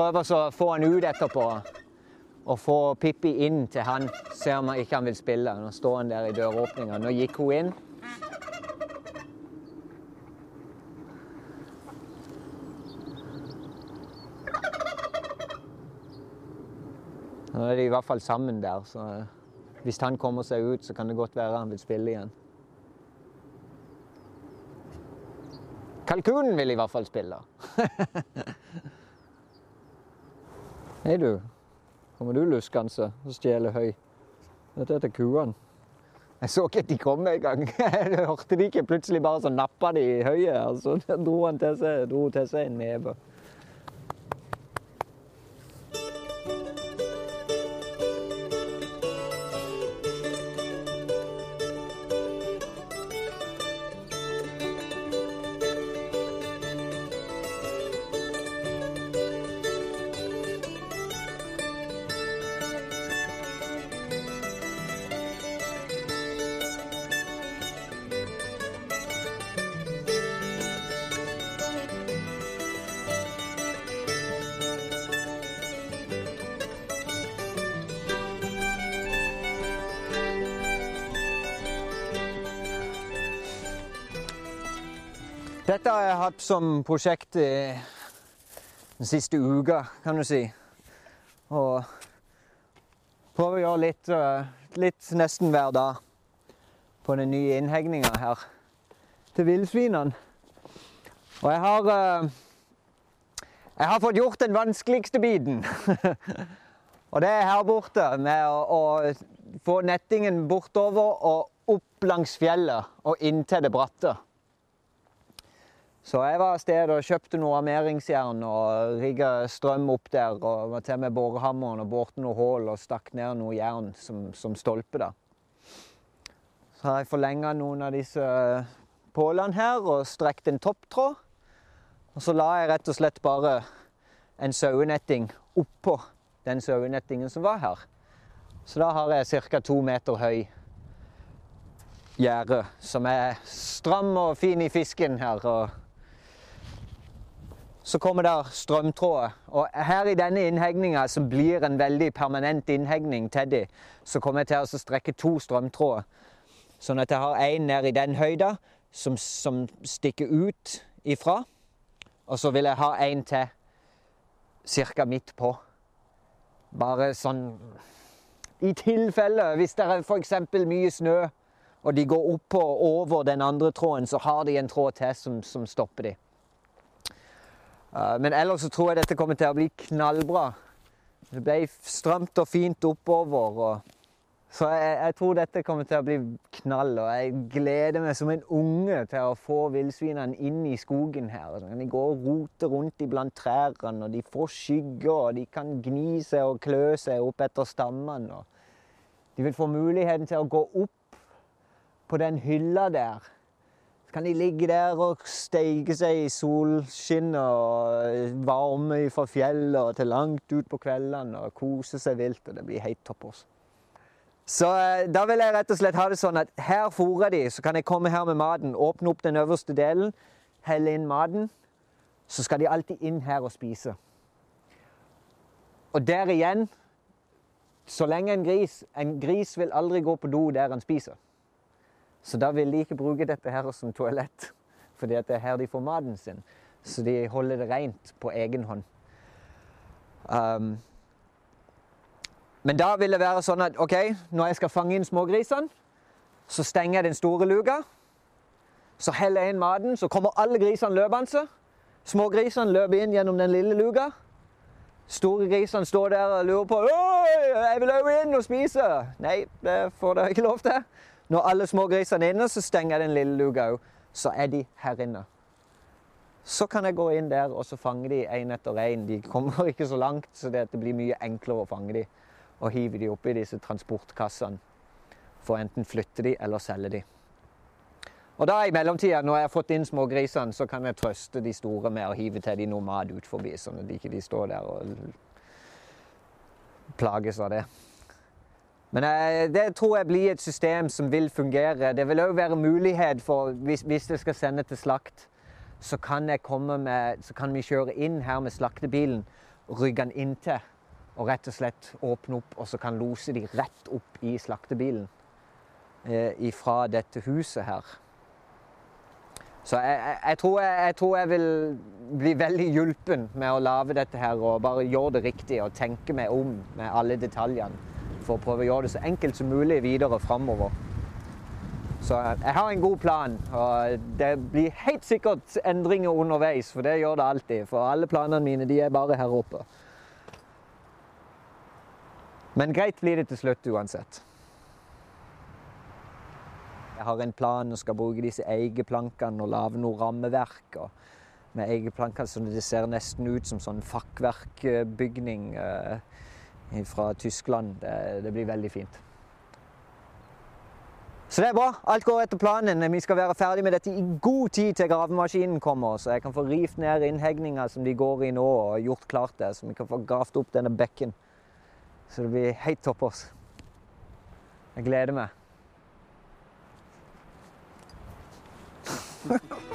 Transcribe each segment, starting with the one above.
prøve å få han ut etterpå. Og få Pippi inn til han. Se om han ikke han vil spille. Nå står han der i døråpninga. Nå gikk hun inn. Nå er de i hvert fall sammen der, så hvis han kommer seg ut, så kan det godt være han vil spille igjen. Kalkunen vil i hvert fall spille. Hei, du. Kommer du luskende og stjeler høy? Dette er til kuene. Jeg så ikke at de kom engang. Jeg hørte de ikke. Plutselig bare så nappa de i høyet. Altså, dro han til seg, dro til seg en neve. Dette har jeg hatt som prosjekt i den siste uka, kan du si. Og prøver å gjøre litt, eh, litt nesten hver dag på den nye innhegninga her til villsvinene. Og jeg har eh, Jeg har fått gjort den vanskeligste biten. og det er her borte, med å, å få nettingen bortover og opp langs fjellet og inn til det bratte. Så jeg var av sted og kjøpte noe armeringsjern og rigga strøm opp der. Og var til med borehammeren og borte noe hull og stakk ned noe jern som, som stolpe. da. Så har jeg forlenga noen av disse pålene her og strekt en topptråd. Og så la jeg rett og slett bare en sauenetting oppå den sauenettingen som var her. Så da har jeg ca. to meter høy gjerde som er stram og fin i fisken her. og så kommer der strømtråder. Og her i denne innhegninga, som blir en veldig permanent innhegning de, så kommer jeg til å strekke to strømtråder. Sånn at jeg har én ned i den høyda som, som, stikker ut ifra. Og så vil jeg ha en til ca. midt på. Bare sånn I tilfelle, hvis det er f.eks. mye snø, og de går opp og over den andre tråden, så har de en tråd til som, som stopper de. Eh, men ellers så tror jeg dette kommer til å bli knallbra. Det ble stramt og fint oppover. Og så jeg, jeg, tror dette kommer til å bli knall. Og jeg gleder meg som en unge til å få villsvinene inn i skogen her. De går og roter rundt iblant trærne, og de får skygger, og de kan gni seg og klø seg opp etter stammene. Og de vil få muligheten til å gå opp på den hylla der så kan de ligge der og steike seg i solskinn og varme fra fjellet og til langt ut på kveldene og kose seg vilt. og Det blir helt topp. også. Så eh, da vil jeg rett og slett ha det sånn at her fôrer de, så kan jeg komme her med maten, åpne opp den øverste delen, helle inn maten. Så skal de alltid inn her og spise. Og der igjen Så lenge en gris En gris vil aldri gå på do der han spiser. Så da vil de ikke bruke dette her som toalett, fordi det er her de får maten sin. Så de holder det rent på egen hånd. Um, men da vil det være sånn at ok, når jeg skal fange inn smågrisene, så stenger jeg den store luka. Så heller jeg inn maten, så kommer alle grisene løpende. Smågrisene løper inn gjennom den lille luka. Store grisene står der og lurer på Oi, jeg vil òg inn og spise. Nei, det får dere ikke lov til. Når alle smågrisene er inne, så stenger jeg den lille luka òg. Så er de her inne. Så kan jeg gå inn der og så fange de én etter én. De kommer ikke så langt, så det blir mye enklere å fange de. Og hive de oppi disse transportkassene for enten flytte de eller selge de. Og da i mellomtida, når jeg har fått inn smågrisene, så kan jeg trøste de store med å hive til de noe mat ut forbi, sånn at de ikke står der og plages av det. Men eh, det tror jeg blir et system som vil fungere. Det vil òg være mulighet for, hvis, hvis jeg skal sende til slakt, så kan, med, så kan, vi kjøre inn her med slaktebilen rygge den inntil og rett og slett åpne opp, og så kan lose de rett opp i slaktebilen eh, fra dette huset her. Så jeg, jeg, jeg, tror jeg, tror jeg, vil bli veldig hjulpen med å lage dette her og bare gjøre det riktig og tenke meg om med alle detaljene for å prøve å gjøre det så enkelt som mulig videre framover. Så jeg har en god plan, og det blir helt sikkert endringer underveis, for det gjør det alltid. For alle planene mine de er bare her oppe. Men greit blir det til slutt uansett. Jeg har en plan og skal bruke disse eikeplankene og lage noe rammeverk. med eikeplankene så det ser nesten ut som sånn fakkverkbygning eh, fra Tyskland. Det, det, blir veldig fint. Så det er bra. Alt går etter planen. Vi skal være ferdig med dette i god tid til gravemaskinen kommer, så jeg kan få rivt ned innhegninga som de går i nå, og gjort klart det, så vi kan få gravd opp denne bekken. Så det blir helt toppers. Jeg gleder meg.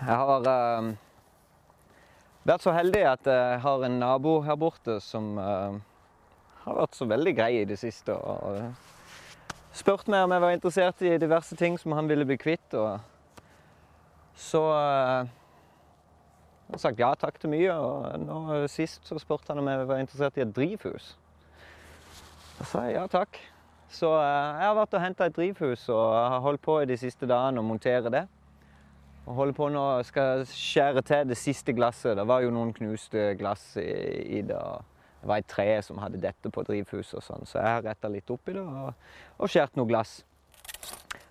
Jeg har uh, vært så heldig at jeg har en nabo her borte som uh, har vært så veldig grei i det siste. Og, og spurt meg om jeg var interessert i diverse ting som han ville bli kvitt. Og så uh, jeg har sagt ja takk til mye. Og nå sist så spurte han om jeg var interessert i et drivhus. Da sa jeg ja takk. Så jeg har vært og henta et drivhus og har holdt på i de siste dagene å montere det. Og holder på nå skal skjære til det siste glasset. Det var jo noen knuste glass i, i det. Det var et tre som hadde dette på drivhuset og sånn, så jeg har retta litt opp i det og, og skjært noe glass.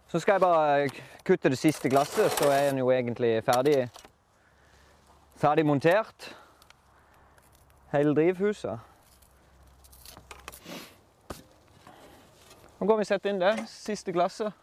Så skal jeg bare kutte det siste glasset, så er den jo egentlig ferdig, ferdig montert. Hele drivhuset. Nå går vi og setter inn det siste glasset.